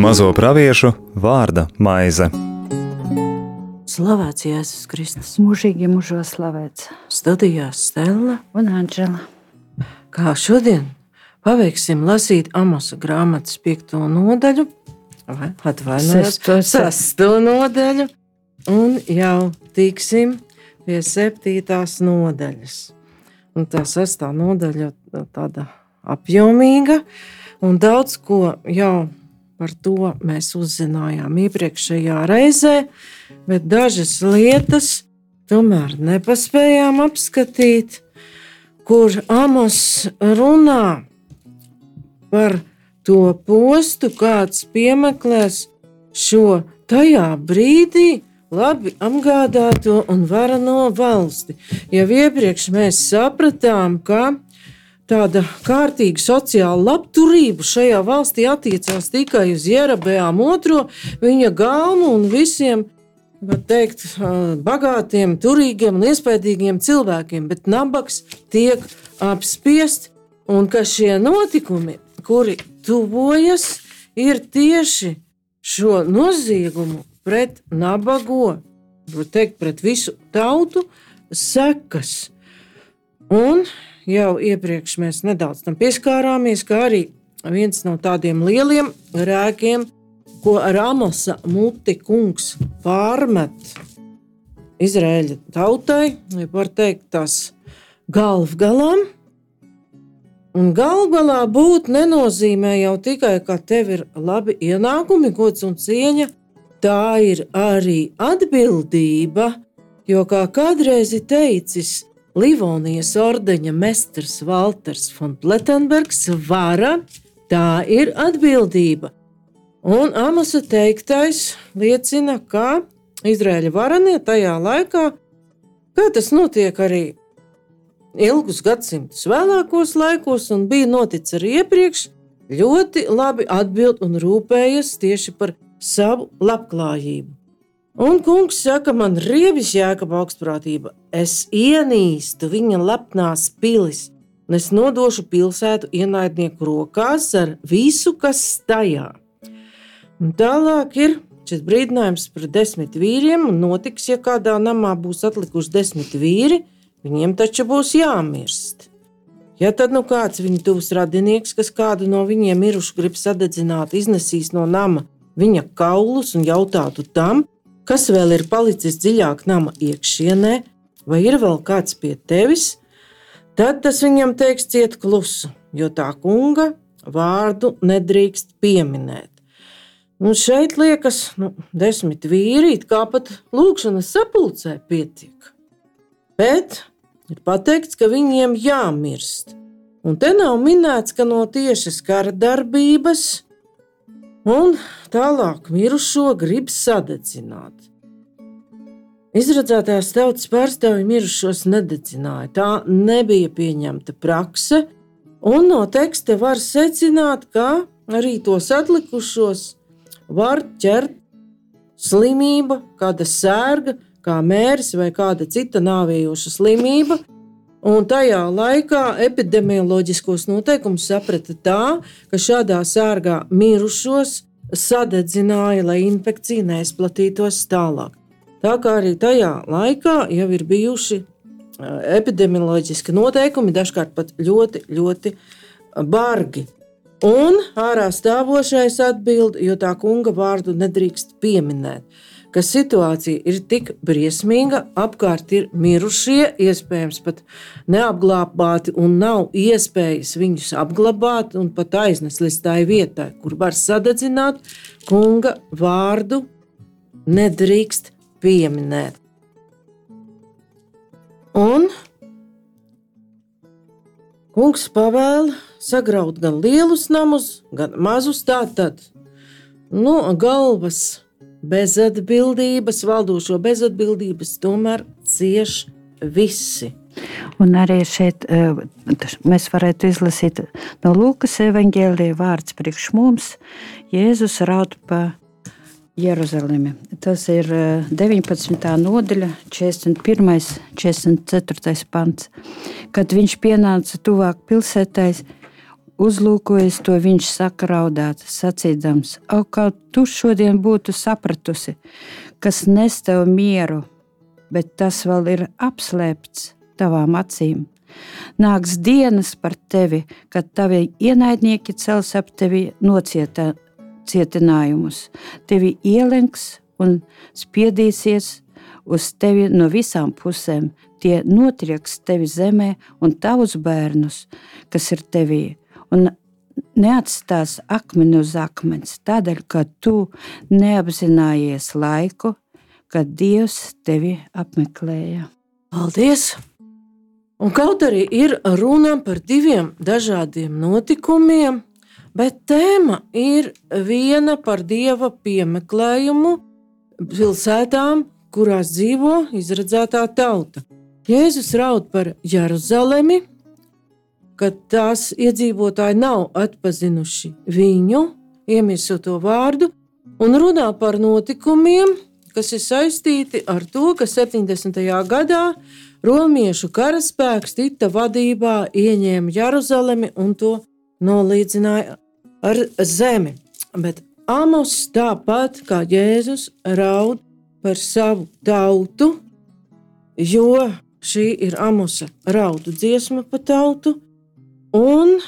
Mazo praviešu vārda maize. Slavēts Jēzus Kristus. Mūžīgi mūžos slavēts. Studijās Stela un Anģela. Kā šodien paveiksim lasīt Amosa grāmatas piekto nodaļu, vai atvainojos, Sesto. sesto nodaļu, un jau tiksim pie septītās nodaļas. Un tā sestā nodaļa ir tāda apjomīga, un daudz ko jau par to mēs uzzinājām iepriekšējā reizē, bet dažas lietas tomēr nepaspējām apskatīt, kur Amos runā par to postu, kāds piemeklēs šo tajā brīdī labi apgādāto un varano valsti. Jau iepriekš mēs sapratām, ka tāda kārtīga sociāla labturība šajā valstī attiecās tikai uz Jerabējām otro, viņa galmu un visiem, var teikt, bagātiem, turīgiem un iespaidīgiem cilvēkiem, bet nabaks tiek apspiest, un ka šie notikumi, kuri tuvojas, ir tieši šo noziegumu pret nabago, teikt, pret visu tautu sekas. Un jau iepriekš mēs nedaudz tam pieskārāmies, kā arī viens no tādiem lieliem rēkiem, ko Rāmasa muti kungs pārmet Izraēļa tautai, var teikt, tās galvgalām. Un galvgalā būt nenozīmē jau tikai, ka tev ir labi ienākumi, gods un cieņa. Tā ir arī atbildība, jo kā kādreiz teicis Livonijas ordeņa mestrs Walters von Plettenbergs, vara tā ir atbildība. Un Amasa teiktais liecina, ka Izraēļa varanie tajā laikā, kā tas notiek arī ilgus gadsimtus vēlākos laikos, un bija noticis arī iepriekš, ļoti labi atbild un rūpējas tieši par savu labklājību. Un kungs saka, man rievis jēkaba augstprātība, es ienīstu viņa lepnās pilis, un es nodošu pilsētu ienaidnieku rokās ar visu, kas tajā. Un tālāk ir šis brīdinājums par desmit vīriem, un notiks, ja kādā namā būs atlikuši desmit vīri, viņiem taču būs jāmirst. Ja tad nu kāds viņa tuvs radinieks, kas kādu no viņiem mirušu grib sadedzināt, iznesīs no nama viņa kaulus un jautātu tam, kas vēl ir palicis dziļāk nama iekšienē, vai ir vēl kāds pie tevis, tad tas viņam teiks ciet klusu, jo tā kunga vārdu nedrīkst pieminēt. Un šeit liekas, nu, desmit vīri, kā pat lūkšanas sapulcē pietiek. Bet ir pateikts, ka viņiem jāmirst. Un te nav minēts, ka no tiešas kara darbības un tālāk mirušo grib sadedzināt. Izradzētās tautas pārstāvji mirušos nededzināja. Tā nebija pieņemta prakse, un no teksta var secināt, ka arī tos atlikušos var ķert slimība, kāda sērga, kā mērs vai kāda cita nāvējoša slimība. Un tajā laikā epidemioloģiskos noteikumus saprata tā, ka šādā sērgā mirušos sadedzināja, lai infekcija neizplatītos tālāk. Tā kā arī tajā laikā jau ir bijuši epidemioloģiski noteikumi, dažkārt pat ļoti, ļoti bargi. Un ārā stāvošais atbild, jo tā kunga vārdu nedrīkst pieminēt, ka situācija ir tik briesmīga, apkārt ir mirušie, iespējams pat neapglābāti, un nav iespējas viņus apglabāt un pat aiznest līdz tai vietai, kur var sadedzināt, kunga vārdu nedrīkst pieminēt. Un kungs pavēla sagraut gan lielus namus, gan mazus tātad. Nu, galvas bezatbildības, valdošo bezatbildības tomēr cieš visi. Un arī šeit mēs varētu izlasīt no Lūkas evanģēlīja vārds priekš mums. Jēzus raud pa Jeruzalemi. Tas ir 19. nodaļa, 41. un 44. pants. Kad viņš pienāca tuvāk pilsētai, uzlūkojis to, viņš saka, raudāt, sacīdams, au, kā tu šodien būtu sapratusi, kas nes tev mieru, bet tas vēl ir apslēpts tavām acīm. Nāks dienas par tevi, kad tavi ienaidnieki cels ap tevi nocietā, cietinājumus. Tevi ielenks un spiedīsies uz tevi no visām pusēm. Tie notrieks tevi zemē un tavus bērnus, kas ir tevī. Un neatstās akmeni uz akmens, tādēļ, ka tu neapzinājies laiku, kad Dievs tevi apmeklēja. Paldies! Un kaut arī ir runa par diviem dažādiem notikumiem, bet tēma ir viena par dieva piemeklējumu pilsētām, kurās dzīvo izredzētā tauta. Jēzus raud par Jeruzalemi, ka tās iedzīvotāji nav atpazinuši viņu, iemiesoto vārdu, un runā par notikumiem, kas ir saistīti ar to, ka 70. gadā Romiešu karaspēks Tita vadībā ieņēma Jeruzalemi un to nolīdzināja ar zemi. Bet Amos tāpat kā Jēzus raud par savu tautu, jo šī ir Amosa raudu dziesma pa tautu, un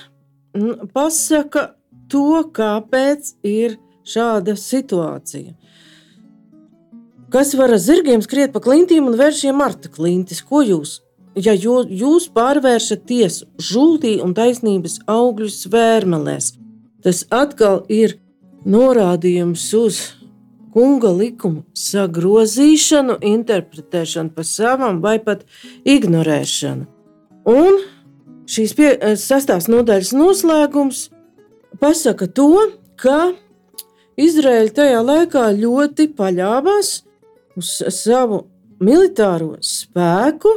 pasaka to, kāpēc ir šāda situācija. Kas var ar zirgiem skriet pa klintīm un vēršiem marta klintis? Ko jūs? Ja jūs pārvēršat tiesu žultī un taisnības augļus vērmelēs, tas atkal ir norādījums uz kunga likumu sagrozīšanu, interpretēšanu pa savam vai pat ignorēšanu. Un šīs pie, sastās nodaļas noslēgums pasaka to, ka Izraēļa tajā laikā ļoti paļāvās uz savu militāro spēku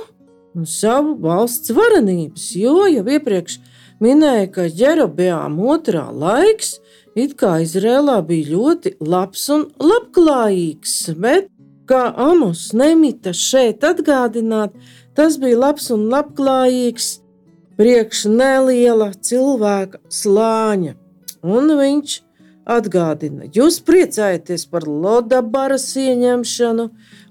un savu valsts varenības, jo jau iepriekš minēja, ka Jerobeām otrā laiks it kā Izrēlā bija ļoti labs un labklājīgs, bet, kā Amos nemita šeit atgādināt, tas bija labs un labklājīgs priekš neliela cilvēka slāņa, un viņš atgādina, jūs priecājaties par Lodabaras ieņemšanu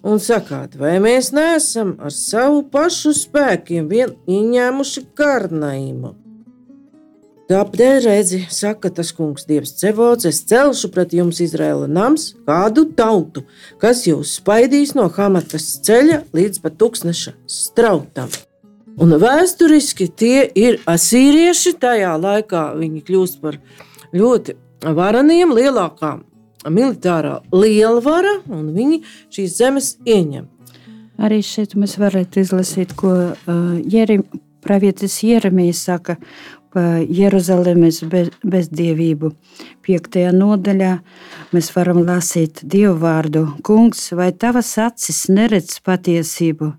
un sakāt, vai mēs neesam ar savu pašu spēkiem vien ieņēmuši Karnaimu. Tāpēc redzi, saka tas kungs, Dievs, cevots, es celšu pret jums Izraēla nams, kādu tautu, kas jūs spaidīs no Hamatas ceļa līdz pat tūkstneša strautam. Un vēsturiski tie ir asīrieši. Tajā laikā viņi kļūst par ļoti varaniem lielākā militārā lielvara, un viņi šīs zemes ieņem. Arī šeit mēs varētu izlasīt, ko uh, Jerim, pravietis Jeremijs saka par Jeruzalemes bez, bezdievību. Piektajā nodaļā mēs varam lasīt Dievu vārdu. Kungs, vai tavas acis neredz patiesību?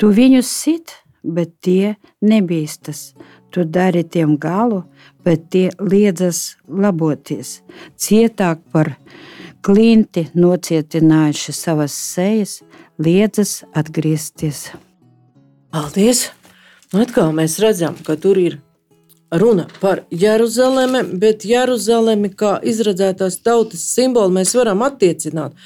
Tu viņus sit, bet tie nebīstas. Tu dari tiem galu, bet tie liedzas laboties. Cietāk par klinti nocietinājuši savas sejas, liedzas atgriezties. Paldies! Nu, atkal mēs redzam, ka tur ir runa par Jeruzalemi, bet Jeruzalemi kā izredzētās tautas simbolu mēs varam attiecināt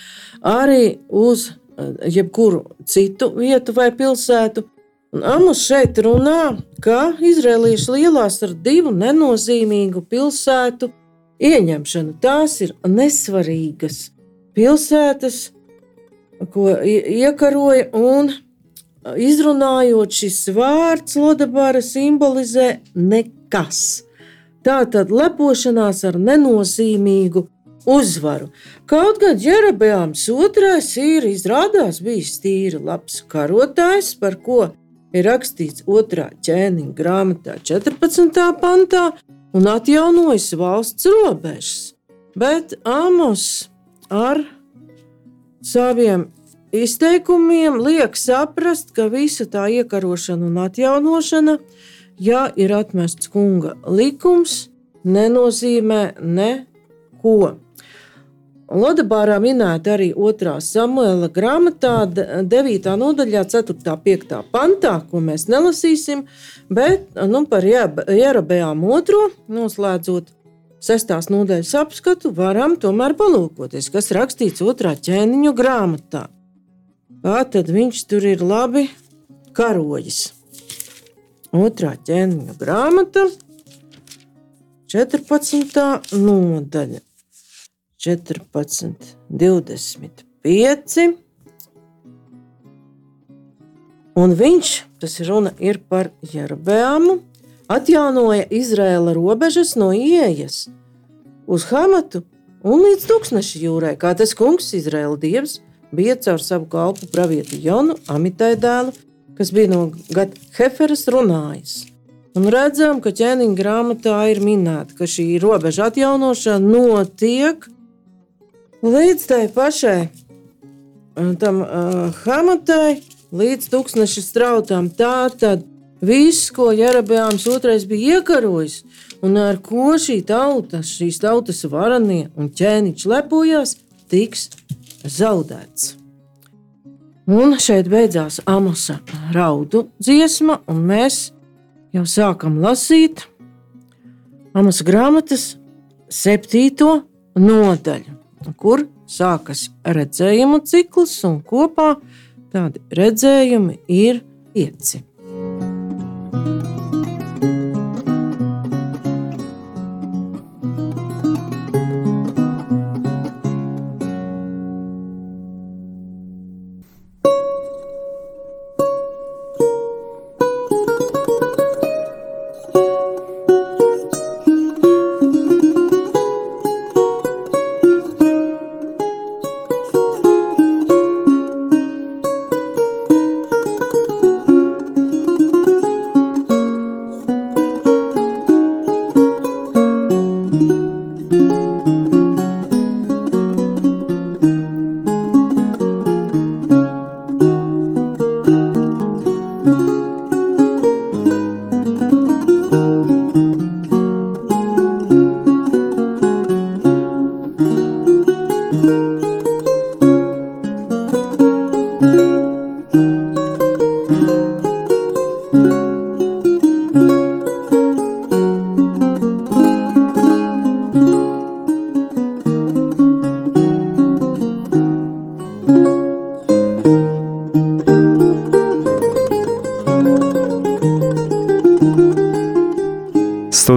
arī uz eh, jebkuru citu vietu vai pilsētu. Un Amos šeit runā, ka izrēlieši lielās ar divu nenozīmīgu pilsētu ieņemšanu. Tās ir nesvarīgas pilsētas, ko iekaroja un izrunājot šis vārds Lodabāra simbolizē nekas. Tā tad lepošanās ar nenozīmīgu uzvaru. Kaut gan Jerobeāms II ir izrādās bijis tīri labs karotājs, par ko ir rakstīts 2. ķēniņa grāmatā, 14. pantā, un atjaunojis valsts robežas. Bet Amos ar saviem izteikumiem liek saprast, ka visa tā iekarošana un atjaunošana, ja ir atmests kunga likums, nenozīmē neko. Lodabārā minēta arī 2. samuēla grāmatā, 9. nodaļā, 4. 5. pantā, ko mēs nelasīsim, bet nu, par Jerabējām otro noslēdzot sestās nodaļas apskatu, varam tomēr palūkoties, kas rakstīts otrā ķēniņu grāmatā. Kā tad viņš tur ir labi karojis? Otrā ķēniņu grāmata, 14. nodaļa. 14, 25. Un viņš, tas ir runa ir par Jerabēmu, atjaunoja Izraēla robežas no ieejas uz Hamatu un līdz tūkstneša jūrai, kā tas kungs, Izraēla dievs, bija caur savu kalpu pravieti Jonu, Amitai dēlu, kas bija no Gata Heferas runājis. Un redzam, ka ķēniņa grāmatā ir minēta, ka šī robeža atjaunošana notiek līdz tai pašai tam uh, hamatai, līdz tūkstneša strautām. Tā tad viss, ko Jerabēns otrais bija iekarojis, un ar ko šī tauta, šīs tautas varanie un ķēniņš lepojās, tiks zaudēts. Un šeit beidzās Amosa raudu dziesma, un mēs jau sākam lasīt Amosa grāmatas septīto nodaļu kur sākas redzējumu cikls, un kopā tādi redzējumi ir pieci.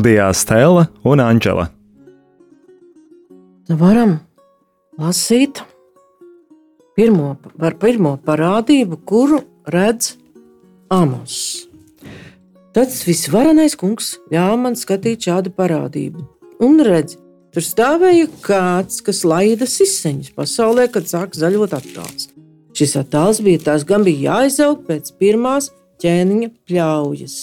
Studijā Stela un Anģela. Varam lasīt pirmo, par pirmo parādību, kuru redz Amos. Tad visvarenais kungs ļāva man skatīt šādu parādību. Un redz, tur stāvēja kāds, kas laida siseņus pasaulē, kad sāk zaļot attēls. Šis attēls bija tas, gan bija jāizaug pēc pirmās ķēniņa pļaujas.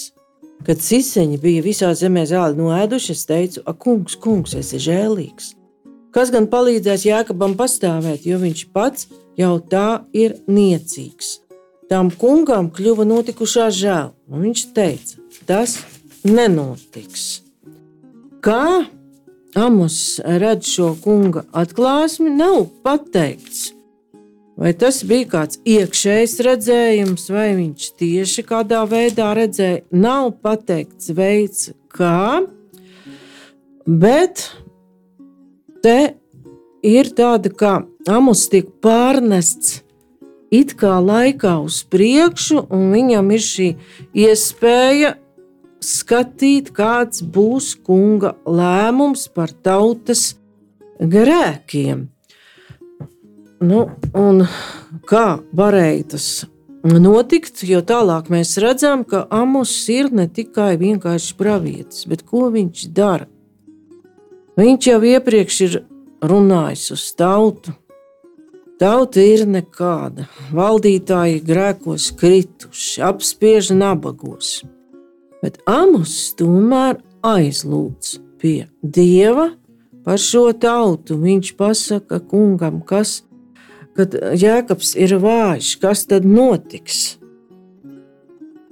Kad siseņi bija visā zemē zāli noēduši, es teicu, ak, kungs, kungs, esi žēlīgs. Kas gan palīdzēs Jēkabam pastāvēt, jo viņš pats jau tā ir niecīgs. Tam kungam kļuva notikušā žēl, un viņš teica, tas nenotiks. Kā Amos redz šo kunga atklāsmi, nav pateikts. Vai tas bija kāds iekšējs redzējums, vai viņš tieši kādā veidā redzēja, nav pateikts veids, kā. Bet te ir tāda, kā amos tiek pārnests it kā laikā uz priekšu, un viņam ir šī iespēja skatīt, kāds būs kunga lēmums par tautas grēkiem. Nu, kā varēja tas notikt? Jo tālāk mēs redzam, ka Amos ir ne tikai vienkārši pravietis, bet ko viņš dara. Viņš jau iepriekš ir runājis uz tautu. Tauta ir nekāda. Valdītāji grēkos krituši, apspiež nabagos. Bet Amos tomēr aizlūdz pie dieva par šo tautu. Viņš pasaka kungam, kas kad Jēkabs ir vājš, kas tad notiks?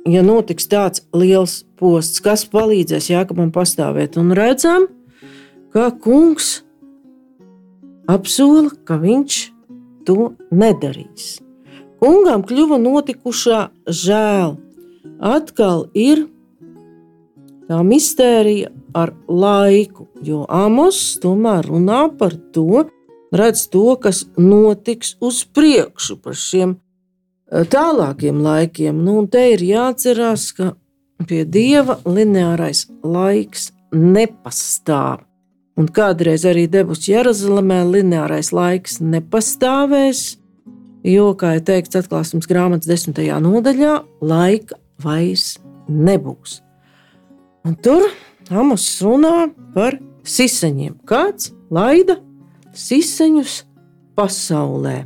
Ja notiks tāds liels posts, kas palīdzēs Jēkabam pastāvēt, un redzam, ka kungs apsola, ka viņš to nedarīs. Kungam kļuva notikušā žēl. Atkal ir tā mistērija ar laiku, jo Amos tomēr runā par to, redz to, kas notiks uz priekšu par šiem eh, tālākiem laikiem. Nu, te ir jāatcerās, ka pie dieva lineārais laiks nepastāv. Un kādreiz arī debusi Jeruzalemē lineārais laiks nepastāvēs, jo, kā jau teikts, atklāsmes grāmatas desmitajā nodaļā, laika vairs nebūs. Un tur Amos runā par siseņiem. Kāds laida siseņus pasaulē?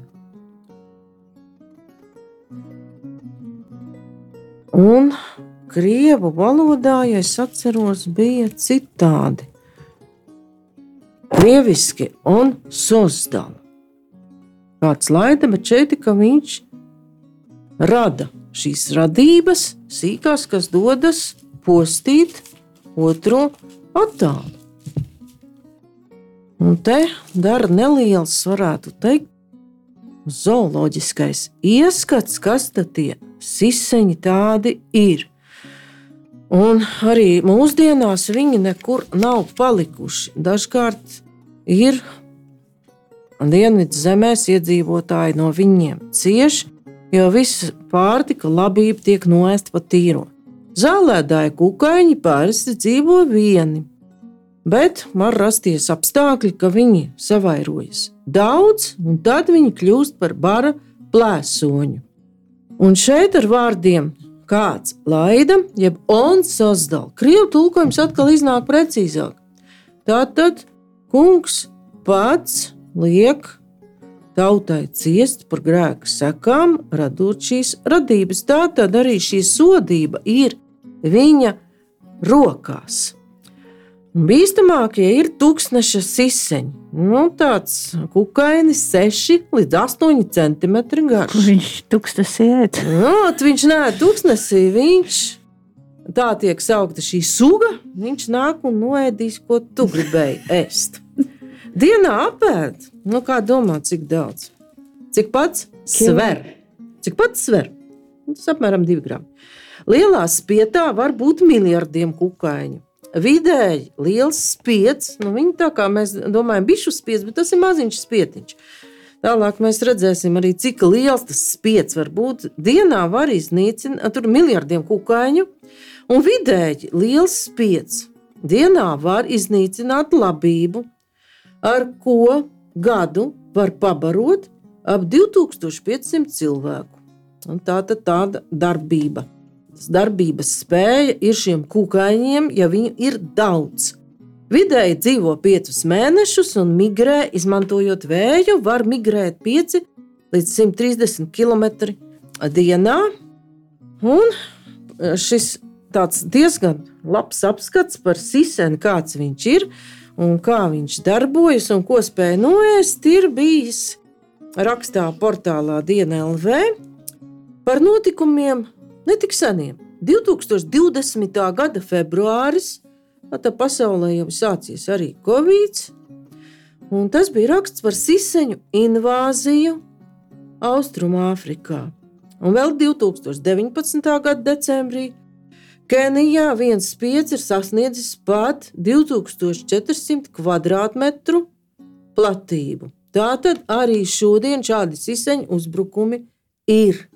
Un krievu valodā, ja es atceros, bija citādi. Krieviski un sozdala kāds laida, bet šeit ka viņš rada šīs radības, sīkās, kas dodas postīt otru attālu. Un te dara neliels, varētu teikt, zooloģiskais ieskats, kas tie siseņi tādi ir. Un arī mūsdienās viņi nekur nav palikuši. Dažkārt ir Dienvidu zemēs iedzīvotāji no viņiem cieš, jo visa pārtika labība tiek noēsta pa tīro. Zālēdāji kukaiņi parasti dzīvo vieni, bet var rasties apstākļi, ka viņi savairojas daudz, un tad viņi kļūst par bara plēsoņu. Un šeit ar vārdiem kāds laida, jeb ons sazdala. Krievu tulkojums atkal iznāk precīzāk. Tātad kungs pats liek tautai ciest par grēka sekām, radot šīs radības. Tā tad arī šī sodība ir viņa rokās. Bīstamākie ir tūkstneša siseņi. Nu, tāds kukainis, 6 līdz 8 cm garš. Viņš tūkstnesī ēd. Nu, viņš nē, tūkstnesī viņš. Tā tiek saukta šī suga. Viņš nāk un noēdīs, ko tu gribēji ēst. Dienā apēd, nu kā domā, cik daudz? Cik pats sver? Cik pats sver? Nu, tas apmēram 2 gramu. Lielā spietā var būt miljardiem kukaiņu. Vidēji liels spiedz, nu viņi tā kā mēs domājam, bišu spiedz, bet tas ir maziņš spietiņš. Tālāk mēs redzēsim arī, cik liels tas spiedz var būt. Dienā var iznīcināt tur miljardiem kukaiņu, un vidēji liels spiedz. Dienā var iznīcināt labību, ar ko gadu var pabarot ap 2500 cilvēku. Un tā tad tāda darbība. Tas darbības spēja ir šiem kukaiņiem, ja viņu ir daudz. Vidēji dzīvo 5 mēnešus un migrē, izmantojot vēju, var migrēt 5 līdz 130 km dienā. Un šis diezgan labs apskats par siseni, kāds viņš ir un kā viņš darbojas un ko spēja noēst, ir bijis rakstā portālā Diena LV par notikumiem netik seniem. 2020. gada februāris, tad pasaulē jau sācies arī Covid, un tas bija raksts par siseņu invāziju Austrumāfrikā. Un vēl 2019. gada decembrī Kenijā viens spiedz ir sasniedzis pat 2400 km2 platību. Tātad arī šodien šādi siseņu uzbrukumi ir.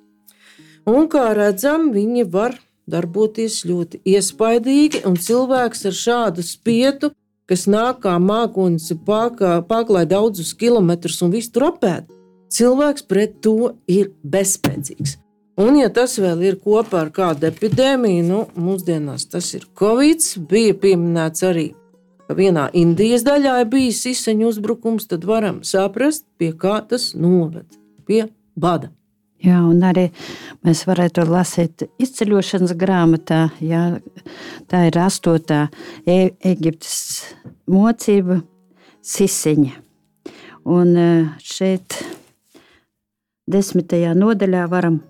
Un kā redzam, viņi var darboties ļoti iespaidīgi, un cilvēks ar šādu spietu, kas nāk kā mākonis, pārklāj daudzus kilometrus un visu tur apēd, cilvēks pret to ir bezspēcīgs. Un, ja tas vēl ir kopā ar kādu epidēmiju, nu, mūsdienās tas ir Covid, bija pieminēts arī, ka vienā Indijas daļā ir bijis izseņu uzbrukums, tad varam saprast, pie kā tas noved - pie bada. Jā, un arī mēs varētu lasīt izceļošanas grāmatā, jā, tā ir astotā e Eģiptes mocība Siseņa. Un e, šeit desmitajā nodaļā varam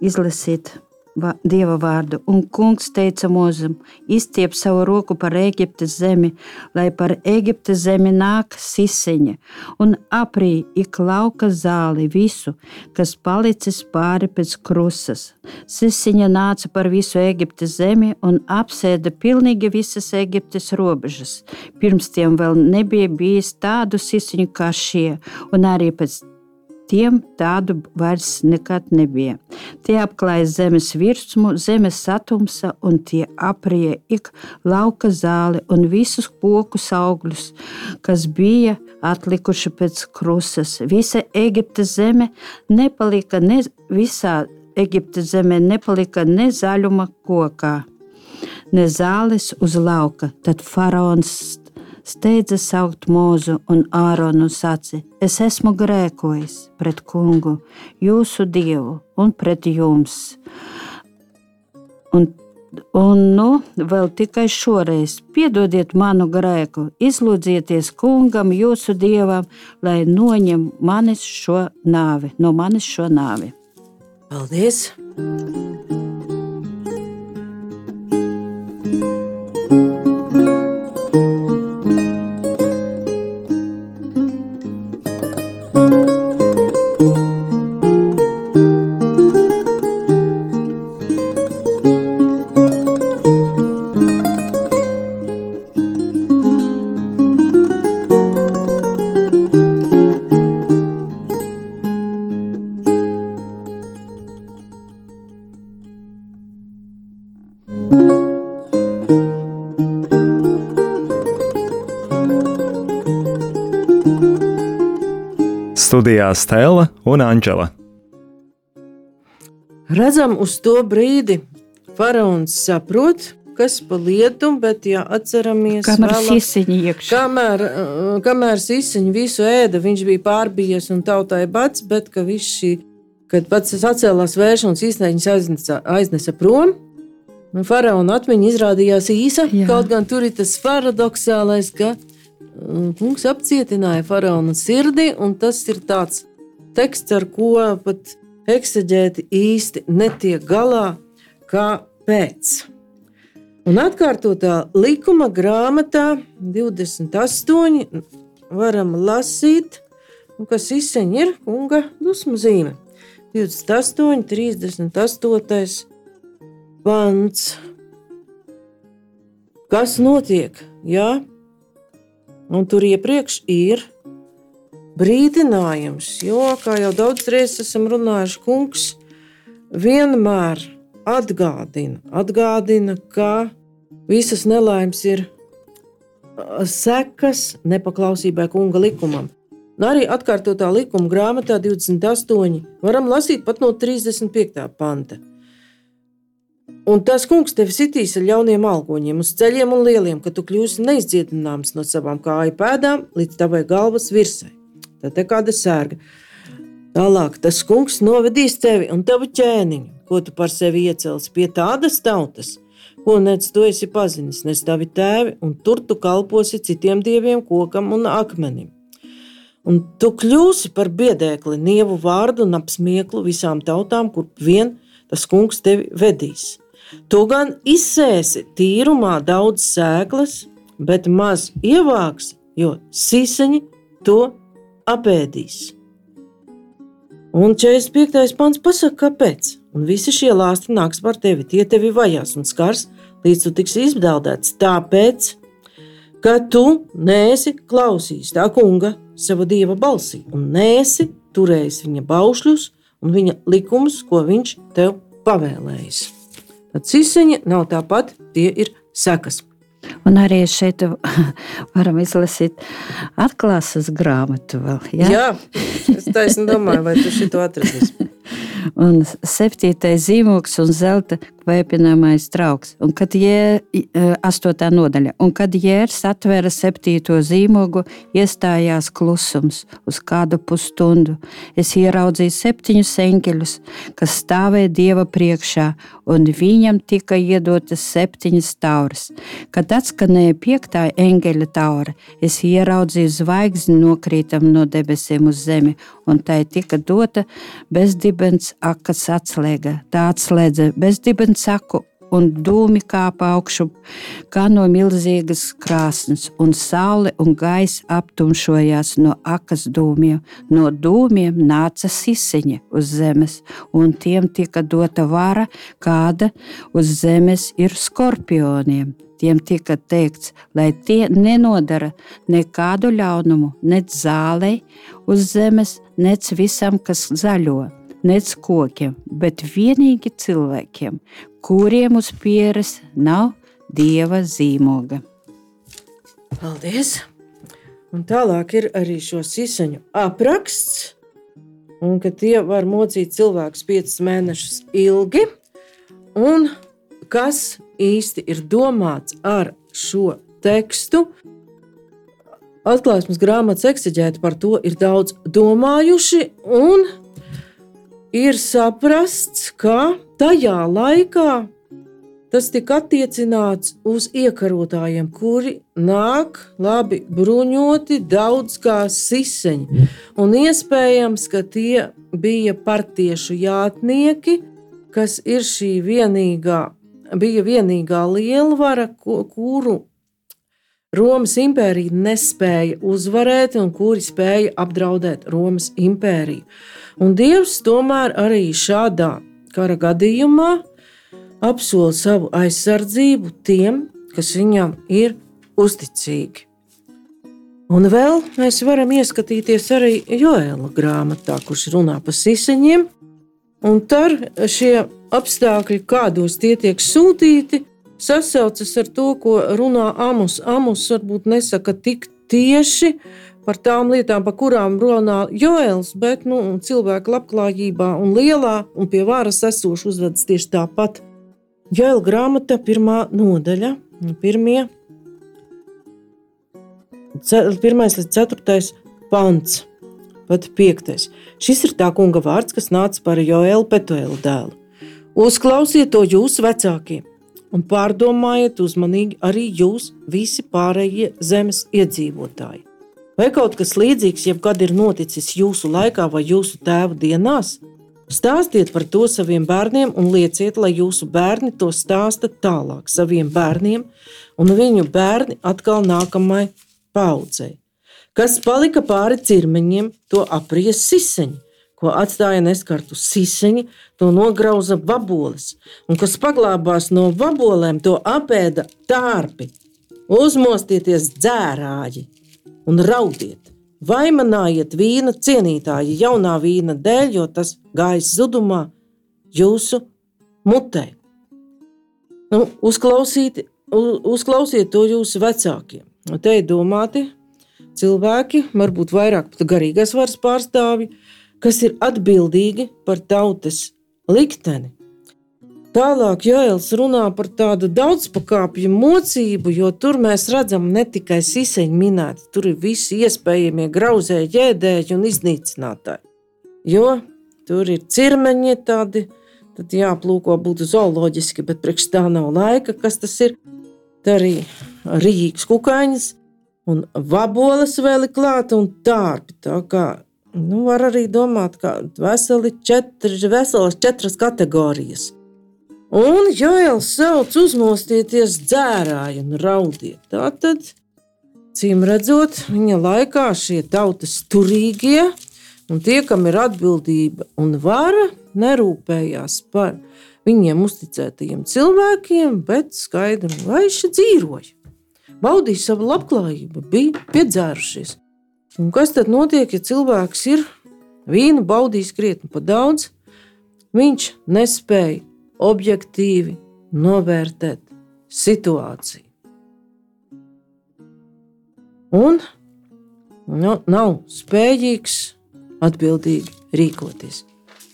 izlasīt dieva vārdu, un kungs teica mūzum: izstiep savu roku par Eģiptes zemi, lai par Eģiptes zemi nāk siseņa, un aprī ik lauka zāli visu, kas palicis pāri pēc krusas. Siseņa nāca par visu Eģiptes zemi un apsēda pilnīgi visas Eģiptes robežas. Pirms tiem vēl nebija bijis tādu siseņu kā šie, un arī pēc tiem tādu vairs nekad nebija. Tie apklāja zemes virsmu, zemes satumsa, un tie aprija ik lauka zāli un visus kokus augļus, kas bija atlikuši pēc krusas. Visa Eģiptes zeme nepalika ne visā Eģiptes zemē nepalika ne zaļuma kokā, ne zāles uz lauka. Tad faraons steidza saukt mūzu un āronu saci: Es esmu grēkojis pret kungu, jūsu dievu un pret jums. Un, un nu, vēl tikai šoreiz piedodiet manu grēku, izlūdzieties kungam, jūsu dievam, lai noņem manis šo nāvi, no manis šo nāvi. Paldies! Studijā Stela un Anģela. Redzam, uz to brīdi faraons saprot, kas pa lietu, bet, ja atceramies, Kamēr vēlāk- sisiņi iekšā. Kamēr, uh, kamēr sisiņš visu ēda, viņš bija pārbijies un tautai bats, bet ka viņš šī, kad pats atcēlās vērš un īstenībā aiznesa, aiznesa prom. Un faraona atmiņa izrādījās īsa, Jā. Kaut gan tur ir tas paradoxālais, ka kungs apcietināja faraona sirdi, un tas ir tāds teksts, ar ko pat eksaģēti īsti netiek galā, kāpēc. Un atkārtotā likuma grāmatā 28 varam lasīt, kas izseņ ir kunga dusmu zīme. 28, 38 pants. Kas notiek? Jā, un tur iepriekš ir brīdinājums, jo, kā jau daudz reizes esam runājuši, kungs vienmēr atgādina, atgādina, ka visas nelaimes ir sekas nepaklausībai kunga likumam. Un arī atkārtotā likuma grāmatā 28. varam lasīt pat no 35. panta. Un tas kungs tevi sitīs ar ļauniem algoņiem, uz ceļiem un lieliem, ka tu kļūsi neizdziedināms no savām kāju pēdām līdz tavai galvas virsai. Tad te kāda sērga. Tālāk tas kungs novedīs tevi un tavu ķēniņu, ko tu par sevi iecelsi pie tādas tautas, ko nec tu esi pazinis, nes tavi tēvi, un tur tu kalposi citiem dieviem, kokam un akmenim. Un tu kļūsi par biedēkli, nievu vārdu un apsmieklu visām tautām, kur vien tas kungs tevi vedīs. Tu gan izsēsi tīrumā daudz sēklas, bet maz ievāksi, jo siseņi to apēdīs. Un 45. pants pasaka, kāpēc. Un visi šie lāsti nāks par tevi, tie tevi vajās un skars, līdz tu tiksi izbēldēts. Tāpēc, ka tu neesi klausījis tā kunga, sava dieva balsī, un neesi turējis viņa baušļus un viņa likumus, ko viņš tev pavēlējis. Tad cīsiņa nav tāpat, tie ir sekas. Un arī šeit varam izlasīt atklāsmes grāmatu. Vēl, ja? Jā, es taisni domāju, vai tu šito atradīsi. Un septītais zīmogs un zelta apvēpināmais trauks. Un kad jē, astotā nodaļa, un kad jērs atvēra septīto zīmogu, iestājās klusums uz kādu pusstundu. Es ieraudzīju septiņus eņģeļus, kas stāvēja Dieva priekšā, un viņam tika iedotas septiņas tauras. Kad atskanēja piektā eņģeļa taura, es ieraudzīju zvaigzni nokrītam no debesīm uz zemi, un tai tika dota bezdibens akas atslēga. Tā atslēdza bezdibens aku un dūmi kāpa augšu, kā no milzīgas krāsnes, un saule un gaisa aptumšojās no akas dūmiem. No dūmiem nāca siseņa uz zemes, un tiem tika dota vara, kāda uz zemes ir skorpioniem. Tiem tika teikts, lai tie nenodara nekādu ļaunumu, nec zālei uz zemes, nec visam, kas zaļo, nec kokiem, bet vienīgi cilvēkiem, kuriem uz pieres nav dieva zīmoga. Paldies! Un tālāk ir arī šo sisaņu apraksts, un ka tie var mocīt cilvēkus piecus mēnešus ilgi, un kas īsti ir domāts ar šo tekstu. Atklāsmes grāmatas eksigēti par to ir daudz domājuši, un ir saprasts, ka tajā laikā tas tika attiecināts uz iekarotājiem, kuri nāk labi bruņoti, daudz kā siseņi. Un iespējams, ka tie bija partiešu jātnieki, kas ir šī vienīgā bija vienīgā lielvara, kuru Romas impērija nespēja uzvarēt un kuri spēja apdraudēt Romas impēriju. Un Dievs tomēr arī šādā kara gadījumā apsola savu aizsardzību tiem, kas viņam ir uzticīgi. Un vēl mēs varam ieskatīties arī Joēla grāmatā, kurš runā par siseņiem. Un tur šie apstākļi, kādos tie tiek sūtīti, sasaucas ar to, ko runā Amos. Amos varbūt nesaka tik tieši par tām lietām, par kurām runā Joēls, bet nu, cilvēka labklājībā un lielā un pie varas esošs uzvedas tieši tāpat. Joēla grāmata, pirmā nodaļa, pirmie, pirmais līdz ceturtais pants. Pat piektais. Šis ir tā kunga vārds, kas nāca par Joēlu Petuēlu dēlu. Uzklausiet to jūsu vecākie, un pārdomājiet uzmanīgi arī jūs, visi pārējie zemes iedzīvotāji. Vai kaut kas līdzīgs jebkad ir noticis jūsu laikā vai jūsu tēva dienās? Stāstiet par to saviem bērniem un lieciet, lai jūsu bērni to stāsta tālāk saviem bērniem, un viņu bērni atkal nākamai paudzei. Kas palika pāri cirmeņiem, to apries siseņi ko atstāja neskartu siseņi, to nograuza vaboles, un kas paglābās no vabolēm, to apēda tārpi. Uzmostieties dzērāji un raudiet! Vaimanājiet vīna cienītāji jaunā vīna dēļ, jo tas gājis zudumā jūsu mutē. Nu, uzklausīt, uzklausiet to jūsu vecākiem. Te ir domāti cilvēki, varbūt vairāk pat garīgās varas pārstāvji, kas ir atbildīgi par tautas likteni. Tālāk Jānis runā par tādu daudzpakāpju mocību, jo tur mēs redzam ne tikai siseņu minēti, tur ir visi iespējamie grauzēji, ģēdēji un iznīcinātāji. Jo tur ir cirmeņi tādi, tad jāplūko būtu zooloģiski, bet priekš tā nav laika, kas tas ir. Tā arī rīks kukaiņas un vaboles vēl ir klāta un tārpi. Tā kā Nu, var arī domāt, ka veseli četri, veselas četras kategorijas. Un Joēls sauc uzmostieties dzērāji un raudiet. Tātad, cīm redzot, viņa laikā šie tautas turīgie un tie, kam ir atbildība un vara, nerūpējās par viņiem uzticētajiem cilvēkiem, bet skaidri un gaiši dzīvoja. Baudīja savu labklājību, bija piedzērušies. Un kas tad notiek, ja cilvēks ir vīnu baudījis krietni par daudz? Viņš nespēja objektīvi novērtēt situāciju. Un nu, nav spējīgs atbildīgi rīkoties.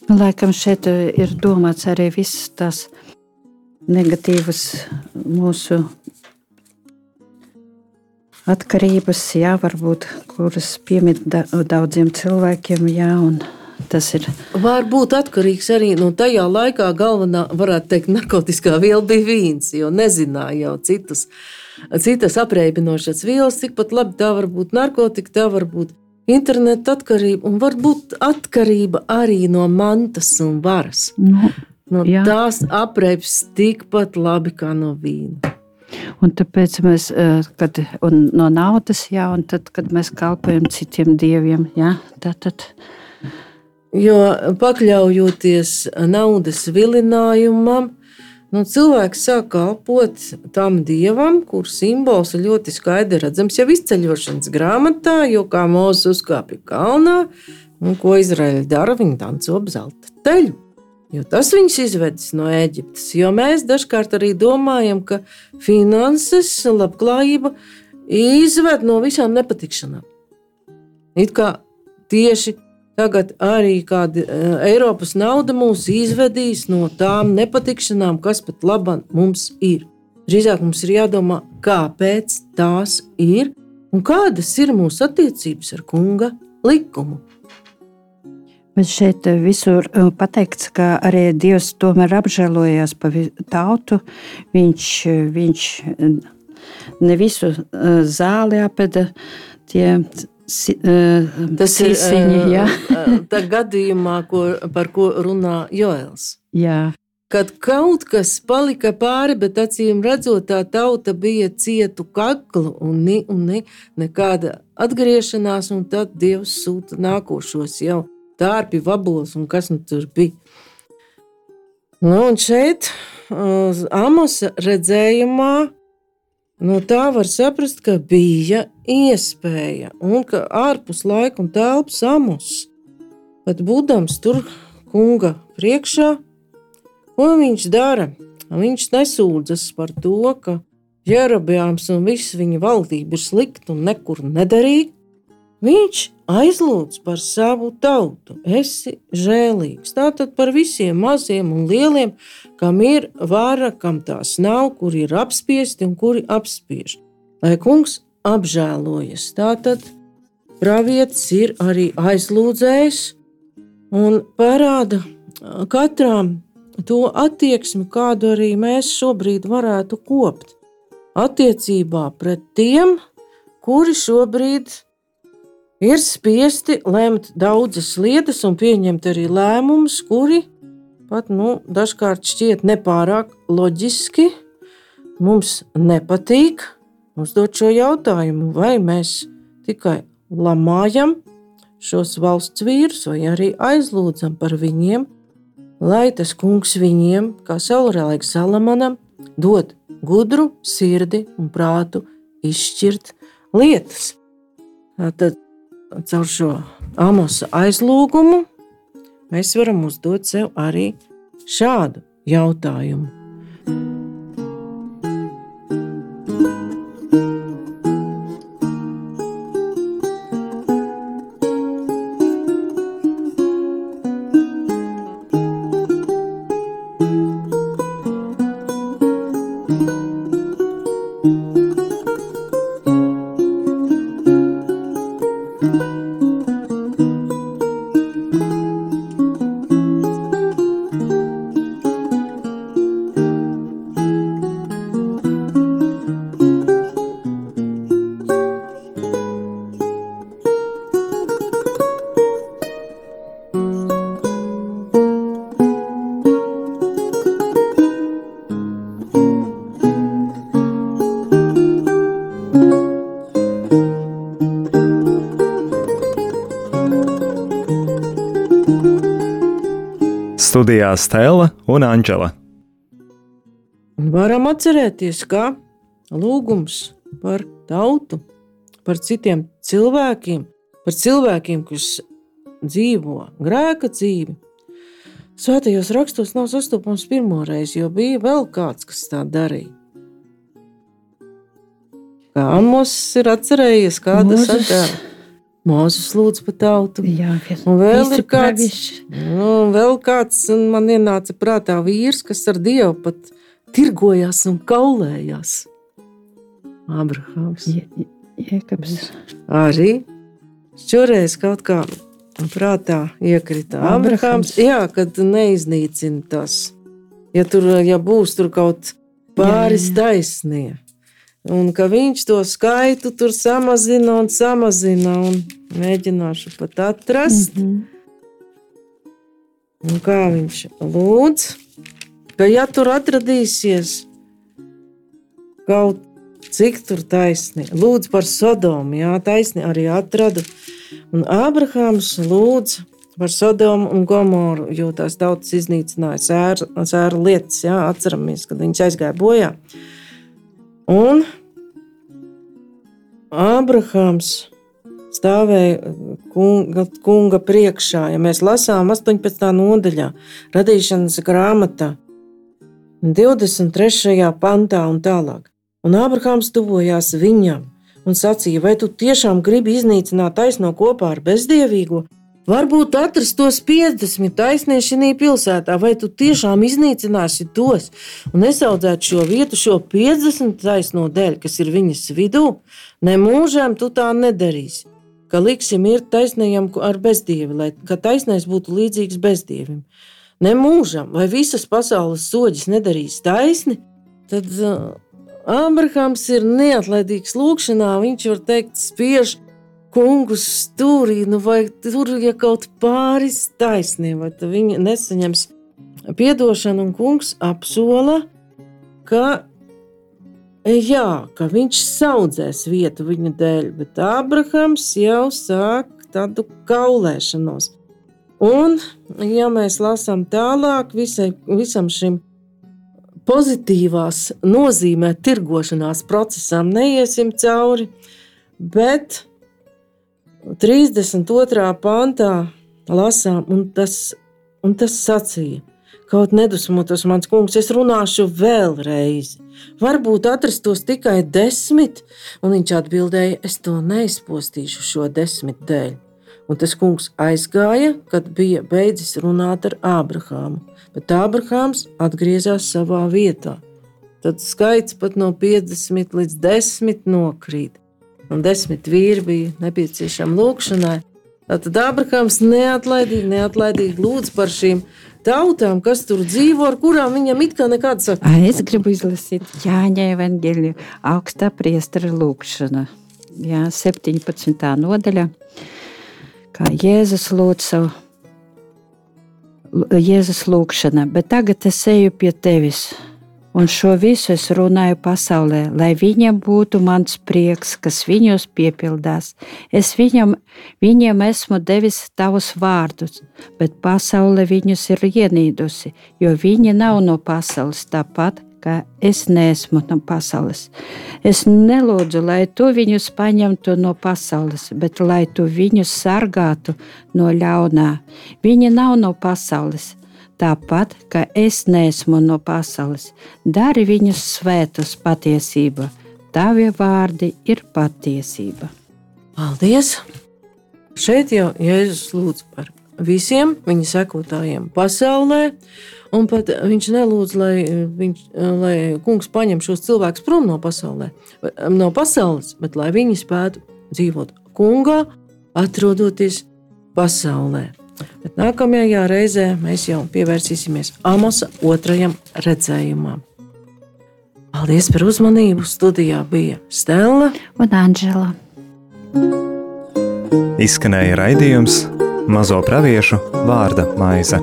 Laikam šeit ir domāts arī visas tās negatīvas mūsu atkarības, jā, varbūt, kuras piemīt da daudziem cilvēkiem, jā, un tas ir. Var būt atkarīgs arī no tajā laikā galvenā, varētu teikt, narkotikā viela bija vīns, jo nezināja jau citus, citas apreibinošas vielas, tikpat labi tā var būt narkotika, tā var būt interneta atkarība un varbūt atkarība arī no mantas un varas. Nu, No Jā. tās apreibs tikpat labi kā no vīna. un tāpēc mēs, eh, kad un no naudas, jā, un tad, kad mēs kalpojam citiem dieviem, jā, tad, tad Jo pakļaujoties naudas vilinājumam, nu, cilvēks sāk kalpot tam dievam, kurš simbols ir ļoti skaidri redzams jau izceļošanas grāmatā, jo kā mūzis uzkāpja kalnā, un ko Izraēļa dara, viņi danco ap zelta teļu. Jo tas viņus izvedis no Eģiptes. Jo mēs dažkārt arī domājam, ka finanses, labklājība izved no visām nepatikšanām. It kā tieši tagad arī kāda uh, Eiropas nauda mūs izvedīs no tām nepatikšanām, kas pat labāk mums ir. Drīzāk mums ir jādomā, kāpēc tās ir un kādas ir mūsu attiecības ar kunga likumu. Bet šeit visur uh, pateikts, ka arī Dievs tomēr apžēlojās par tautu. Viņš, viņš ne visu zāli apēda, tie si, uh, Tas ir sīsiņi, jā. uh, tā gadījumā, ko, par ko runā Joels. jā. Kad kaut kas palika pāri, bet acīm redzot, tā tauta bija cietu kaklu un, ni, un ni, nekāda atgriešanās, un tad Dievs sūta nākošos jau tārpi, vabols un kas nu tur bija. Nu, un šeit, uz Amosa redzējumā, no tā var saprast, ka bija iespēja, un ka ārpus laika un telpas Amos, pat būdams tur kunga priekšā, Ko viņš dara? Viņš nesūdzas par to, ka Jerabjāns un viss viņa valdība ir slikta un nekur nederīga. Viņš aizlūdz par savu tautu. Esi žēlīgs. Tātad par visiem maziem un lieliem, kam ir vara, kam tās nav, kuri ir apspiesti un kuri apspiež. Lai kungs apžēlojas. Tātad pravietis ir arī aizlūdzējis un parāda katram to attieksmi, kādu arī mēs šobrīd varētu kopt. Attiecībā pret tiem, kuri šobrīd ir spiesti lemt daudzas lietas un pieņemt arī lēmumus, kuri pat nu, dažkārt šķiet nepārāk loģiski. Mums nepatīk uzdot šo jautājumu, vai mēs tikai lamājam šos valsts vīrus, vai arī aizlūdzam par viņiem, lai tas kungs viņiem, kā saulēcīgam salamanam, dod gudru sirdi un prātu izšķirt lietas. Tad caur šo amosa aizlūgumu mēs varam uzdot sev arī šādu jautājumu. Studijā Stela un Anģela. Un varam atcerēties, ka lūgums par tautu, par citiem cilvēkiem, par cilvēkiem, kas dzīvo grēka dzīvi. Svētajos rakstos nav sastopams pirmo reizi, jo bija vēl kāds, kas tā darīja. Kā Amos ir atcerējies, kāda Mūzes. Sadara. Mūzes lūdz par tautu. Jā, Un vēl ir kāds, nu, vēl kāds, un man ienāca prātā vīrs, kas ar Dievu pat tirgojās un kaulējās. Abrahams. Jēkabs. Arī šoreiz kaut kā prātā iekrita Abrahams. Jā, kad neiznīcina tas. Ja tur ja būs tur kaut pāris Jā, jā. taisnie. Un ka viņš to skaitu tur samazina un samazina. Un mēģināšu pat atrast. Mm. -hmm. Un kā viņš lūdz, ka ja tur atradīsies kaut cik tur taisni, lūdz par Sodomu, jā, taisni arī atradu. Un Ābrahāms lūdz par Sodomu un Gomoru, jo tās tautas iznīcināja sēra, sēra lietas, jā, atceramies, kad viņas aizgāja bojā. Un Ābrahāms stāvēja kunga, kunga priekšā. Ja mēs lasām 18. nodaļā, radīšanas grāmatā, 23. pantā un tālāk. Un Ābrahāms tuvojās viņam un sacīja, vai tu tiešām gribi iznīcināt taisno kopā ar bezdievīgo? Varbūt atrast tos 50 taisnieši šajā pilsētā, vai tu tiešām iznīcināsi tos un nesaudzētu šo vietu, šo 50 taisno dēļ, kas ir viņas vidū? Nemūžām tu tā nedarīsi. Ka liksim ir taisnējam ar bezdievi, lai ka taisnais būtu līdzīgs bezdievim. Nemūžam, vai visas pasaules soģis nedarīs taisni, tad uh, Ābrahams ir neatlaidīgs lūkšanā. Viņš var teikt, spiež kungu stūrī, nu vai tur ja kaut pāris taisnie, vai viņi nesaņems piedošanu, un kungs apsola, ka, jā, ka viņš saudzēs vietu viņa dēļ, bet Ābrahams jau sāk tādu kaulēšanos. Un, ja mēs lasām tālāk, visai, visam šim pozitīvās nozīmē tirgošanās procesam neiesim cauri, bet 32. pantā lasām, un tas, un tas sacīja, kaut nedusmotos mans kungs, es runāšu vēlreiz. Varbūt atrastos tikai desmit, un viņš atbildēja, es to neizpostīšu šo desmit dēļ. Un tas kungs aizgāja, kad bija beidzis runāt ar Ābrahāmu, bet Ābrahāms atgriezās savā vietā. Tad skaits pat no 50 līdz 10 nokrīt, un desmit vīri bija nepieciešami lūkšanai. Tad Ābrahāms neatlaidīgi, neatlaidīgi lūdz par šīm tautām, kas tur dzīvo, ar kurām viņam it kā nekāda sakra. A, Es gribu izlasīt Jāņa evanģēliju augstā priestara lūkšana. Jā, 17. nodaļa, kā Jēzus lūdz savu Jēzus lūkšana, bet tagad es eju pie tevis. Un šo visu es runāju pasaulē, lai viņiem būtu mans prieks, kas viņos piepildās. Es viņam, viņiem esmu devis tavus vārdus, bet pasaule viņus ir ienīdusi, jo viņi nav no pasaules tāpat, ka es neesmu no pasaules. Es nelūdzu, lai tu viņus paņemtu no pasaules, bet lai tu viņus sargātu no ļaunā. Viņi nav no pasaules, tāpat kā es neesmu no pasaules. Dari viņus svētus patiesība. Tavi vārdi ir patiesība. Paldies! Šeit jau Jēzus lūdz par visiem viņa sekotājiem pasaulē. Un pat viņš nelūdz, lai, viņš, lai kungs paņem šos cilvēkus prom no, pasaulē, no pasaules, bet lai viņi spētu dzīvot kungā, atrodoties pasaulē. Bet nākamajā reizē mēs jau pievērsīsimies Amosa otrajam redzējumam. Paldies par uzmanību! Studijā bija Stela. Un Anģela. Izskanēja raidījums Mazo praviešu vārda maize.